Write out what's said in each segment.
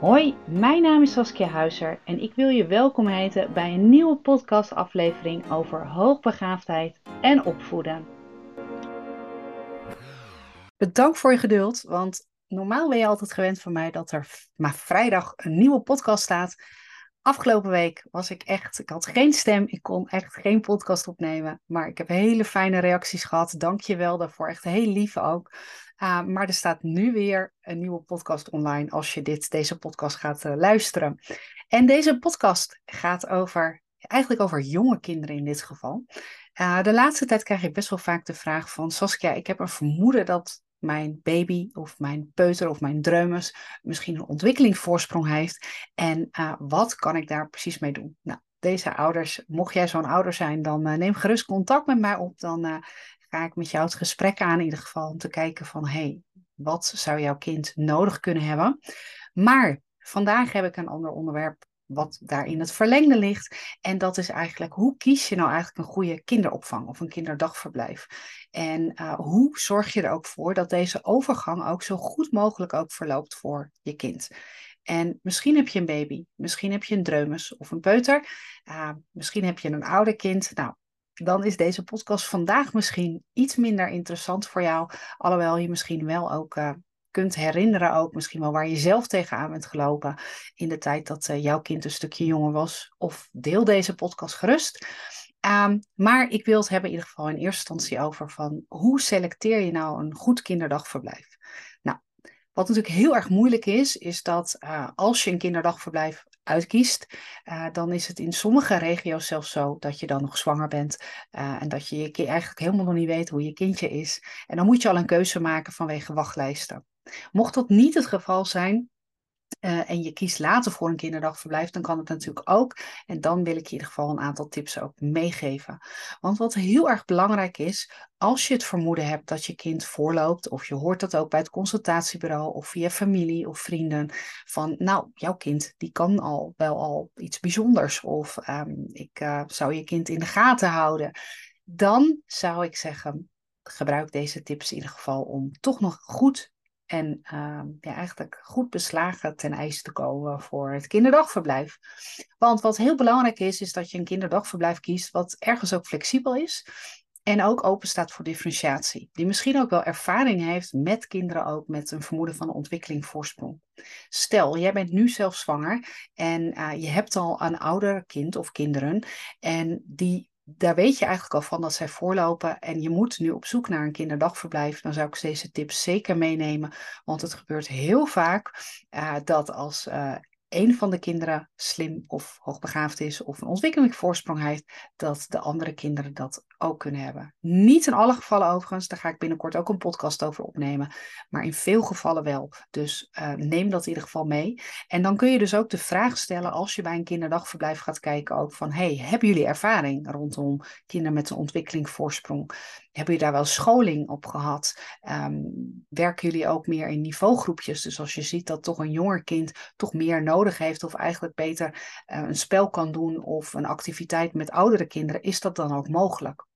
Hoi, mijn naam is Saskia Huizer en ik wil je welkom heten bij een nieuwe podcastaflevering over hoogbegaafdheid en opvoeden. Bedankt voor je geduld, want normaal ben je altijd gewend van mij dat er maar vrijdag een nieuwe podcast staat. Afgelopen week was ik echt, ik had geen stem, ik kon echt geen podcast opnemen, maar ik heb hele fijne reacties gehad. Dank je wel daarvoor, echt heel lief ook. Uh, maar er staat nu weer een nieuwe podcast online als je dit, deze podcast gaat uh, luisteren. En deze podcast gaat over, eigenlijk over jonge kinderen in dit geval. Uh, de laatste tijd krijg ik best wel vaak de vraag van Saskia, ik heb een vermoeden dat mijn baby of mijn peuter of mijn dreumes misschien een ontwikkelingsvoorsprong heeft. En wat kan ik daar precies mee doen? Nou, deze ouders, mocht jij zo'n ouder zijn, dan neem gerust contact met mij op. Dan ga ik met jou het gesprek aan in ieder geval om te kijken van hé, hey, wat zou jouw kind nodig kunnen hebben? Maar vandaag heb ik een ander onderwerp wat daar in het verlengde ligt. En dat is eigenlijk hoe kies je nou eigenlijk een goede kinderopvang of een kinderdagverblijf? En uh, hoe zorg je er ook voor dat deze overgang ook zo goed mogelijk ook verloopt voor je kind? En misschien heb je een baby, misschien heb je een dreumes of een peuter, uh, misschien heb je een ouder kind. Nou, dan is deze podcast vandaag misschien iets minder interessant voor jou. Alhoewel je misschien wel ook uh, kunt herinneren, ook misschien wel waar je zelf tegenaan bent gelopen in de tijd dat uh, jouw kind een stukje jonger was. Of deel deze podcast gerust. Um, maar ik wil het hebben in ieder geval in eerste instantie over van hoe selecteer je nou een goed kinderdagverblijf? Nou, wat natuurlijk heel erg moeilijk is, is dat uh, als je een kinderdagverblijf uitkiest, uh, dan is het in sommige regio's zelfs zo dat je dan nog zwanger bent uh, en dat je, je eigenlijk helemaal nog niet weet hoe je kindje is. En dan moet je al een keuze maken vanwege wachtlijsten. Mocht dat niet het geval zijn, uh, en je kiest later voor een kinderdagverblijf, dan kan het natuurlijk ook. En dan wil ik je in ieder geval een aantal tips ook meegeven. Want wat heel erg belangrijk is, als je het vermoeden hebt dat je kind voorloopt, of je hoort dat ook bij het consultatiebureau of via familie of vrienden, van nou, jouw kind die kan al wel al iets bijzonders, of um, ik uh, zou je kind in de gaten houden, dan zou ik zeggen, gebruik deze tips in ieder geval om toch nog goed en uh, ja, eigenlijk goed beslagen ten ijs te komen voor het kinderdagverblijf. Want wat heel belangrijk is, is dat je een kinderdagverblijf kiest wat ergens ook flexibel is. En ook open staat voor differentiatie. Die misschien ook wel ervaring heeft met kinderen ook met een vermoeden van ontwikkeling voorsprong. Stel, jij bent nu zelf zwanger en uh, je hebt al een ouder kind of kinderen. En die daar weet je eigenlijk al van dat zij voorlopen en je moet nu op zoek naar een kinderdagverblijf, dan zou ik deze tips zeker meenemen. Want het gebeurt heel vaak uh, dat als uh, een van de kinderen slim of hoogbegaafd is of een ontwikkelingsvoorsprong heeft, dat de andere kinderen dat ook kunnen hebben. Niet in alle gevallen overigens, daar ga ik binnenkort ook een podcast over opnemen, maar in veel gevallen wel. Dus uh, neem dat in ieder geval mee. En dan kun je dus ook de vraag stellen als je bij een kinderdagverblijf gaat kijken ook van, hey, hebben jullie ervaring rondom kinderen met een ontwikkelingsvoorsprong? Hebben jullie daar wel scholing op gehad? Um, werken jullie ook meer in niveaugroepjes? Dus als je ziet dat toch een jonger kind toch meer nodig heeft of eigenlijk beter uh, een spel kan doen of een activiteit met oudere kinderen, is dat dan ook mogelijk?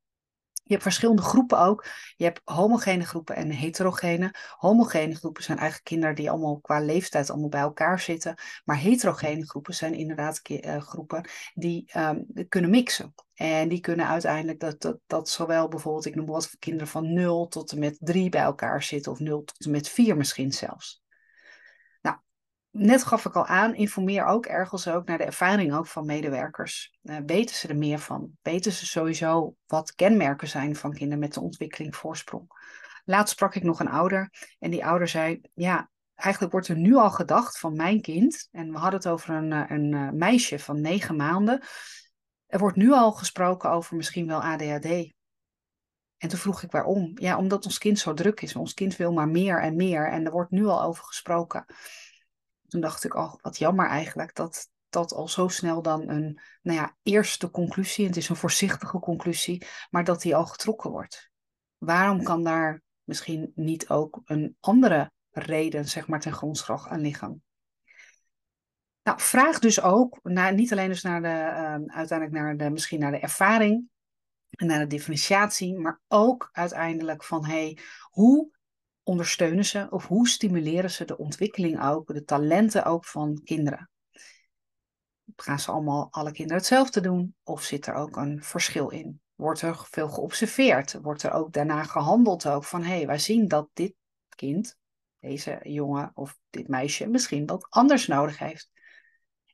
Je hebt verschillende groepen ook. Je hebt homogene groepen en heterogene. Homogene groepen zijn eigenlijk kinderen die allemaal qua leeftijd allemaal bij elkaar zitten. Maar heterogene groepen zijn inderdaad uh, groepen die um, kunnen mixen. En die kunnen uiteindelijk dat, dat, dat zowel bijvoorbeeld, ik noem wat kinderen van 0 tot en met 3 bij elkaar zitten, of 0 tot en met 4 misschien zelfs net gaf ik al aan, informeer ook ergens ook naar de ervaring ook van medewerkers. Uh, weten ze er meer van? Weten ze sowieso wat kenmerken zijn van kinderen met de ontwikkeling voorsprong? Laatst sprak ik nog een ouder en die ouder zei, ja, eigenlijk wordt er nu al gedacht van mijn kind, en we hadden het over een, eh, een eh, meisje van negen maanden, er wordt nu al gesproken over misschien wel ADHD. En toen vroeg ik waarom. Ja, omdat ons kind zo druk is. Ons kind wil maar meer en meer en er wordt nu al over gesproken toen dacht ik, oh, wat jammer eigenlijk dat dat al zo snel dan een nou ja, eerste conclusie, het is een voorzichtige conclusie, maar dat die al getrokken wordt. Waarom kan daar misschien niet ook een andere reden, zeg maar, ten grondslag aan liggen? Nou, vraag dus ook, naar, niet alleen dus naar de, uh, uiteindelijk naar de, misschien naar de ervaring en naar de differentiatie, maar ook uiteindelijk van, hey, hoe ondersteunen ze of hoe stimuleren ze de ontwikkeling ook, de talenten ook van kinderen? Gaan ze allemaal, alle kinderen hetzelfde doen of zit er ook een verschil in? Wordt er veel geobserveerd? Wordt er ook daarna gehandeld ook van hé, hey, wij zien dat dit kind, deze jongen of dit meisje misschien wat anders nodig heeft?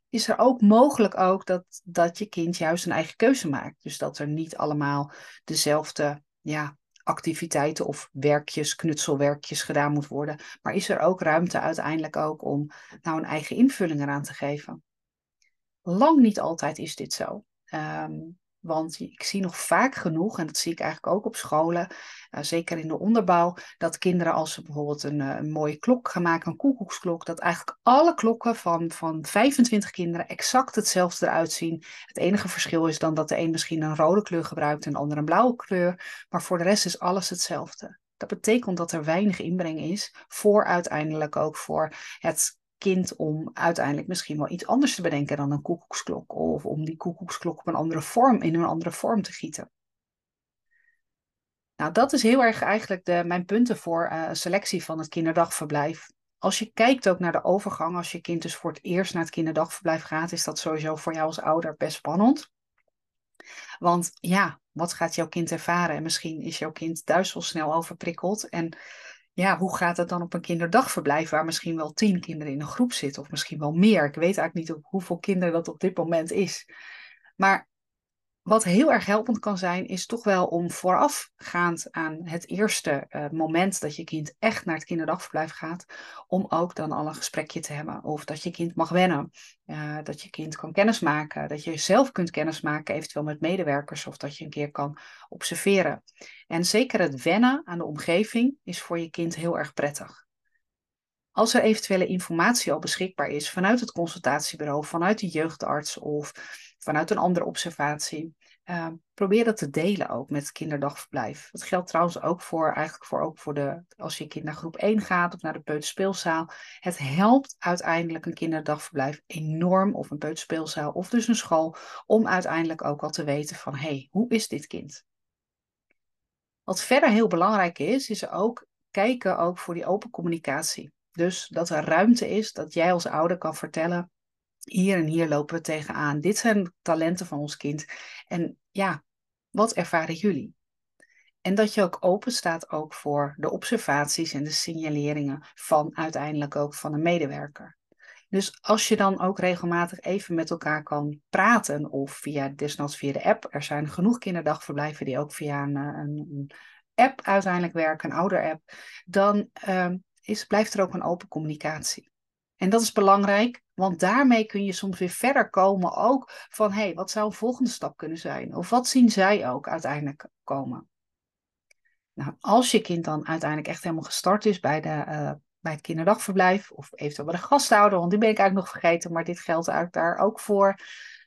Is er ook mogelijk ook dat, dat je kind juist een eigen keuze maakt? Dus dat er niet allemaal dezelfde ja, activiteiten of werkjes, knutselwerkjes gedaan moet worden. Maar is er ook ruimte uiteindelijk ook om nou een eigen invulling eraan te geven? Lang niet altijd is dit zo. Um, want ik zie nog vaak genoeg, en dat zie ik eigenlijk ook op scholen, uh, zeker in de onderbouw, dat kinderen als ze bijvoorbeeld een, uh, een, mooie klok gaan maken, een koekoeksklok, dat eigenlijk alle klokken van, van 25 kinderen exact hetzelfde eruit zien. Het enige verschil is dan dat de een misschien een rode kleur gebruikt en de ander een blauwe kleur, maar voor de rest is alles hetzelfde. Dat betekent dat er weinig inbreng is voor uiteindelijk ook voor het kind om uiteindelijk misschien wel iets anders te bedenken dan een koekoeksklok. Of om die koekoeksklok op een andere vorm, in een andere vorm te gieten. Nou, dat is heel erg eigenlijk de, mijn punten voor uh, selectie van het kinderdagverblijf. Als je kijkt ook naar de overgang, als je kind dus voor het eerst naar het kinderdagverblijf gaat, is dat sowieso voor jou als ouder best spannend. Want ja, wat gaat jouw kind ervaren? En misschien is jouw kind thuis snel overprikkeld. En ja, hoe gaat het dan op een kinderdagverblijf waar misschien wel tien kinderen in een groep zitten, of misschien wel meer? Ik weet eigenlijk niet hoeveel kinderen dat op dit moment is. Maar wat heel erg helpend kan zijn, is toch wel om voorafgaand aan het eerste uh, moment dat je kind echt naar het kinderdagverblijf gaat, om ook dan al een gesprekje te hebben. Of dat je kind mag wennen, uh, dat je kind kan kennismaken, dat je zelf kunt kennismaken, eventueel met medewerkers, of dat je een keer kan observeren. En zeker het wennen aan de omgeving is voor je kind heel erg prettig. Als er eventuele informatie al beschikbaar is vanuit het consultatiebureau, vanuit de jeugdarts of vanuit een andere observatie, uh, probeer dat te delen ook met het kinderdagverblijf. Dat geldt trouwens ook voor, eigenlijk voor, ook voor de, als je kind naar groep 1 gaat of naar de peuterspeelzaal. Het helpt uiteindelijk een kinderdagverblijf enorm, of een peuterspeelzaal of dus een school, om uiteindelijk ook al te weten van, hé, hey, hoe is dit kind? Wat verder heel belangrijk is, is ook kijken ook voor die open communicatie. Dus dat er ruimte is dat jij als ouder kan vertellen hier en hier lopen we tegenaan. Dit zijn talenten van ons kind. En ja, wat ervaren jullie? En dat je ook open staat ook voor de observaties en de signaleringen van uiteindelijk ook van een medewerker. Dus als je dan ook regelmatig even met elkaar kan praten of via desnoods via de app. Er zijn genoeg kinderdagverblijven die ook via een, een, een app uiteindelijk werken, een ouder-app. Dan uh, is, blijft er ook een open communicatie. En dat is belangrijk, want daarmee kun je soms weer verder komen ook van hé, hey, wat zou een volgende stap kunnen zijn? Of wat zien zij ook uiteindelijk komen? Nou, als je kind dan uiteindelijk echt helemaal gestart is bij, de, uh, bij het kinderdagverblijf of eventueel bij de gasthouder, want die ben ik eigenlijk nog vergeten, maar dit geldt eigenlijk daar ook voor.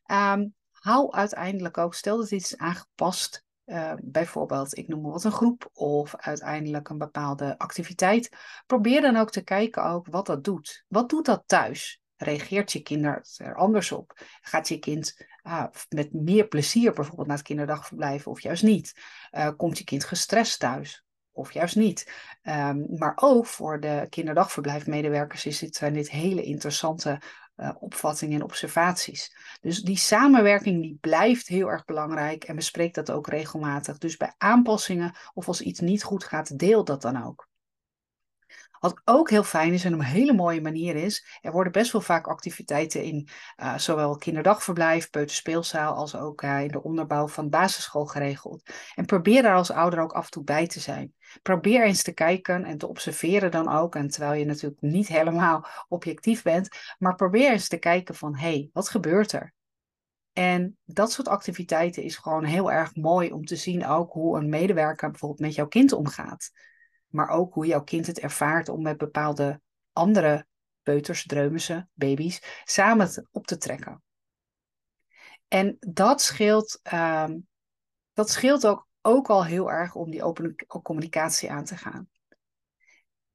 Um, hou uiteindelijk ook, stel dat iets is aangepast uh, bijvoorbeeld, ik noem maar wat een groep of uiteindelijk een bepaalde activiteit. Probeer dan ook te kijken ook wat dat doet. Wat doet dat thuis? Reageert je kind er anders op? Gaat je kind uh, met meer plezier bijvoorbeeld naar het kinderdagverblijf of juist niet? Uh, komt je kind gestrest thuis? Of juist niet. Um, maar ook voor de kinderdagverblijfmedewerkers is dit, zijn dit hele interessante uh, opvattingen en observaties. Dus die samenwerking die blijft heel erg belangrijk en bespreek dat ook regelmatig. Dus bij aanpassingen of als iets niet goed gaat, deel dat dan ook. Wat ook heel fijn is en een hele mooie manier is, er worden best wel vaak activiteiten in uh, zowel kinderdagverblijf, peuterspeelzaal als ook uh, in de onderbouw van basisschool geregeld. En probeer daar als ouder ook af en toe bij te zijn. Probeer eens te kijken en te observeren dan ook, en terwijl je natuurlijk niet helemaal objectief bent, maar probeer eens te kijken van hé, hey, wat gebeurt er? En dat soort activiteiten is gewoon heel erg mooi om te zien ook hoe een medewerker bijvoorbeeld met jouw kind omgaat maar ook hoe jouw kind het ervaart om met bepaalde andere peuters, dreumissen, baby's samen op te trekken. En dat scheelt, uh, dat scheelt ook, ook al heel erg om die open communicatie aan te gaan.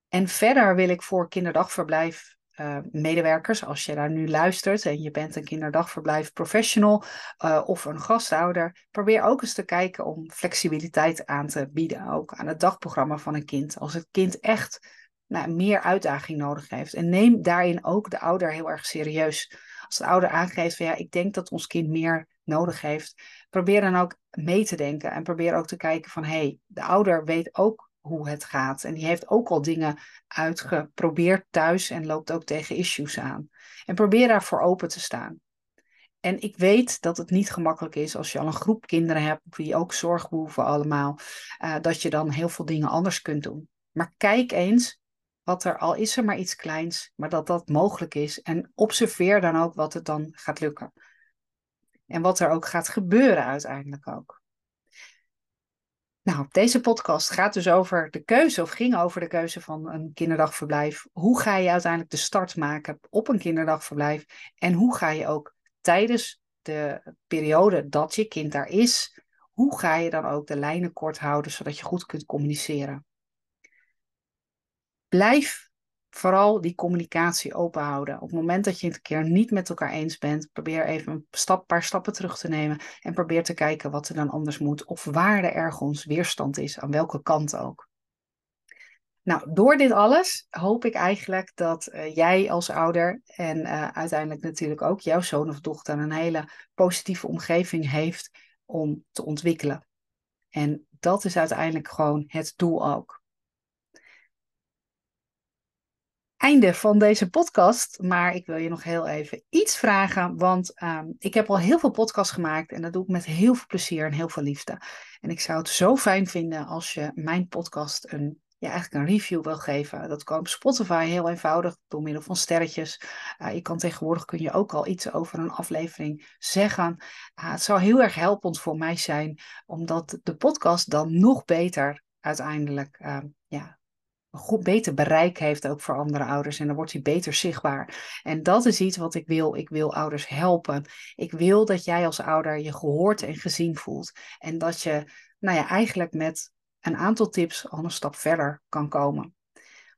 En verder wil ik voor kinderdagverblijf uh, medewerkers, als je daar nu luistert en je bent een kinderdagverblijf professional uh, of een gastouder, probeer ook eens te kijken om flexibiliteit aan te bieden, ook aan het dagprogramma van een kind. Als het kind echt nou, meer uitdaging nodig heeft. En neem daarin ook de ouder heel erg serieus. Als de ouder aangeeft van ja, ik denk dat ons kind meer nodig heeft, probeer dan ook mee te denken en probeer ook te kijken van hé, hey, de ouder weet ook hoe het gaat. En die heeft ook al dingen uitgeprobeerd thuis en loopt ook tegen issues aan. En probeer daarvoor open te staan. En ik weet dat het niet gemakkelijk is als je al een groep kinderen hebt die ook zorg behoeven allemaal, uh, dat je dan heel veel dingen anders kunt doen. Maar kijk eens wat er al is er maar iets kleins, maar dat dat mogelijk is. En observeer dan ook wat het dan gaat lukken. En wat er ook gaat gebeuren uiteindelijk ook. Nou, deze podcast gaat dus over de keuze, of ging over de keuze van een kinderdagverblijf. Hoe ga je uiteindelijk de start maken op een kinderdagverblijf? En hoe ga je ook tijdens de periode dat je kind daar is, hoe ga je dan ook de lijnen kort houden, zodat je goed kunt communiceren? Blijf vooral die communicatie open houden. Op het moment dat je het een keer niet met elkaar eens bent, probeer even een stap, paar stappen terug te nemen en probeer te kijken wat er dan anders moet of waar er ergens weerstand is, aan welke kant ook. Nou, door dit alles hoop ik eigenlijk dat uh, jij als ouder en uh, uiteindelijk natuurlijk ook jouw zoon of dochter een hele positieve omgeving heeft om te ontwikkelen. En dat is uiteindelijk gewoon het doel ook. Einde van deze podcast. Maar ik wil je nog heel even iets vragen. Want um, ik heb al heel veel podcasts gemaakt. En dat doe ik met heel veel plezier en heel veel liefde. En ik zou het zo fijn vinden als je mijn podcast een. Ja, eigenlijk een review wil geven. Dat kan op Spotify heel eenvoudig door middel van sterretjes. Uh, je kan tegenwoordig kun je ook al iets over een aflevering zeggen. Uh, het zou heel erg helpend voor mij zijn, omdat de podcast dan nog beter uiteindelijk uh, ja, een goed, beter bereik heeft ook voor andere ouders. En dan wordt hij beter zichtbaar. En dat is iets wat ik wil. Ik wil ouders helpen. Ik wil dat jij als ouder je gehoord en gezien voelt. En dat je, nou ja, eigenlijk met een aantal tips al een stap verder kan komen.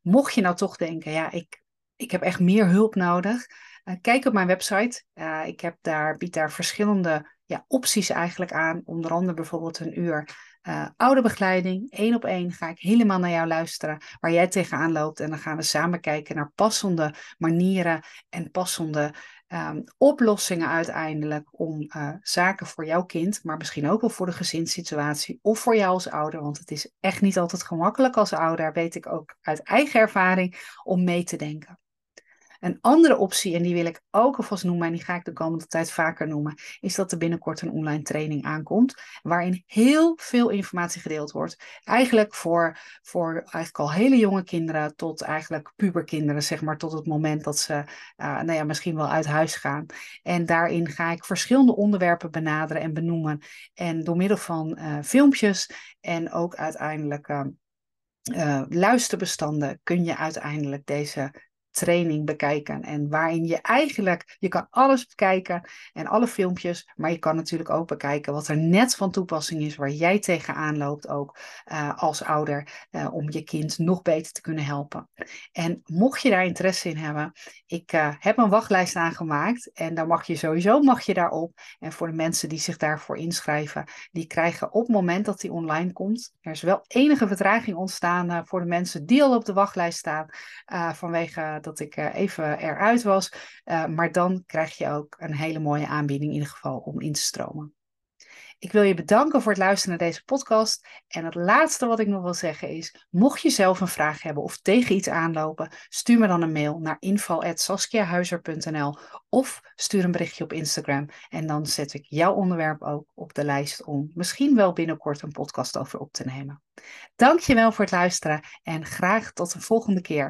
Mocht je nou toch denken, ja, ik, ik heb echt meer hulp nodig. Uh, kijk op mijn website. Uh, ik heb daar, bied daar verschillende ja, opties eigenlijk aan. Onder andere bijvoorbeeld een uur uh, oude begeleiding, één op één, ga ik helemaal naar jou luisteren waar jij tegenaan loopt. En dan gaan we samen kijken naar passende manieren en passende um, oplossingen uiteindelijk om uh, zaken voor jouw kind, maar misschien ook wel voor de gezinssituatie of voor jou als ouder. Want het is echt niet altijd gemakkelijk als ouder, weet ik ook uit eigen ervaring, om mee te denken. Een andere optie, en die wil ik ook alvast noemen, en die ga ik de komende tijd vaker noemen, is dat er binnenkort een online training aankomt, waarin heel veel informatie gedeeld wordt. Eigenlijk voor, voor eigenlijk al hele jonge kinderen tot eigenlijk puberkinderen, zeg maar, tot het moment dat ze uh, nou ja, misschien wel uit huis gaan. En daarin ga ik verschillende onderwerpen benaderen en benoemen. En door middel van uh, filmpjes en ook uiteindelijk. Uh, luisterbestanden kun je uiteindelijk deze training bekijken. En waarin je eigenlijk, je kan alles bekijken en alle filmpjes, maar je kan natuurlijk ook bekijken wat er net van toepassing is, waar jij tegenaan loopt ook uh, als ouder, uh, om je kind nog beter te kunnen helpen. En mocht je daar interesse in hebben, ik uh, heb een wachtlijst aangemaakt en dan mag je sowieso mag je daarop. En voor de mensen die zich daarvoor inschrijven, die krijgen op het moment dat die online komt, er is wel enige vertraging ontstaan voor de mensen die al op de wachtlijst staan, vanwege dat ik uh, even eruit was. Uh, maar dan krijg je ook een hele mooie aanbieding in ieder geval om in te stromen. Ik wil je bedanken voor het luisteren naar deze podcast. En het laatste wat ik nog wil zeggen is: mocht je zelf een vraag hebben of tegen iets aanlopen, stuur me dan een mail naar info.saskiahuizer.nl of stuur een berichtje op Instagram. En dan zet ik jouw onderwerp ook op de lijst om misschien wel binnenkort een podcast over op te nemen. Dankjewel voor het luisteren en graag tot de volgende keer.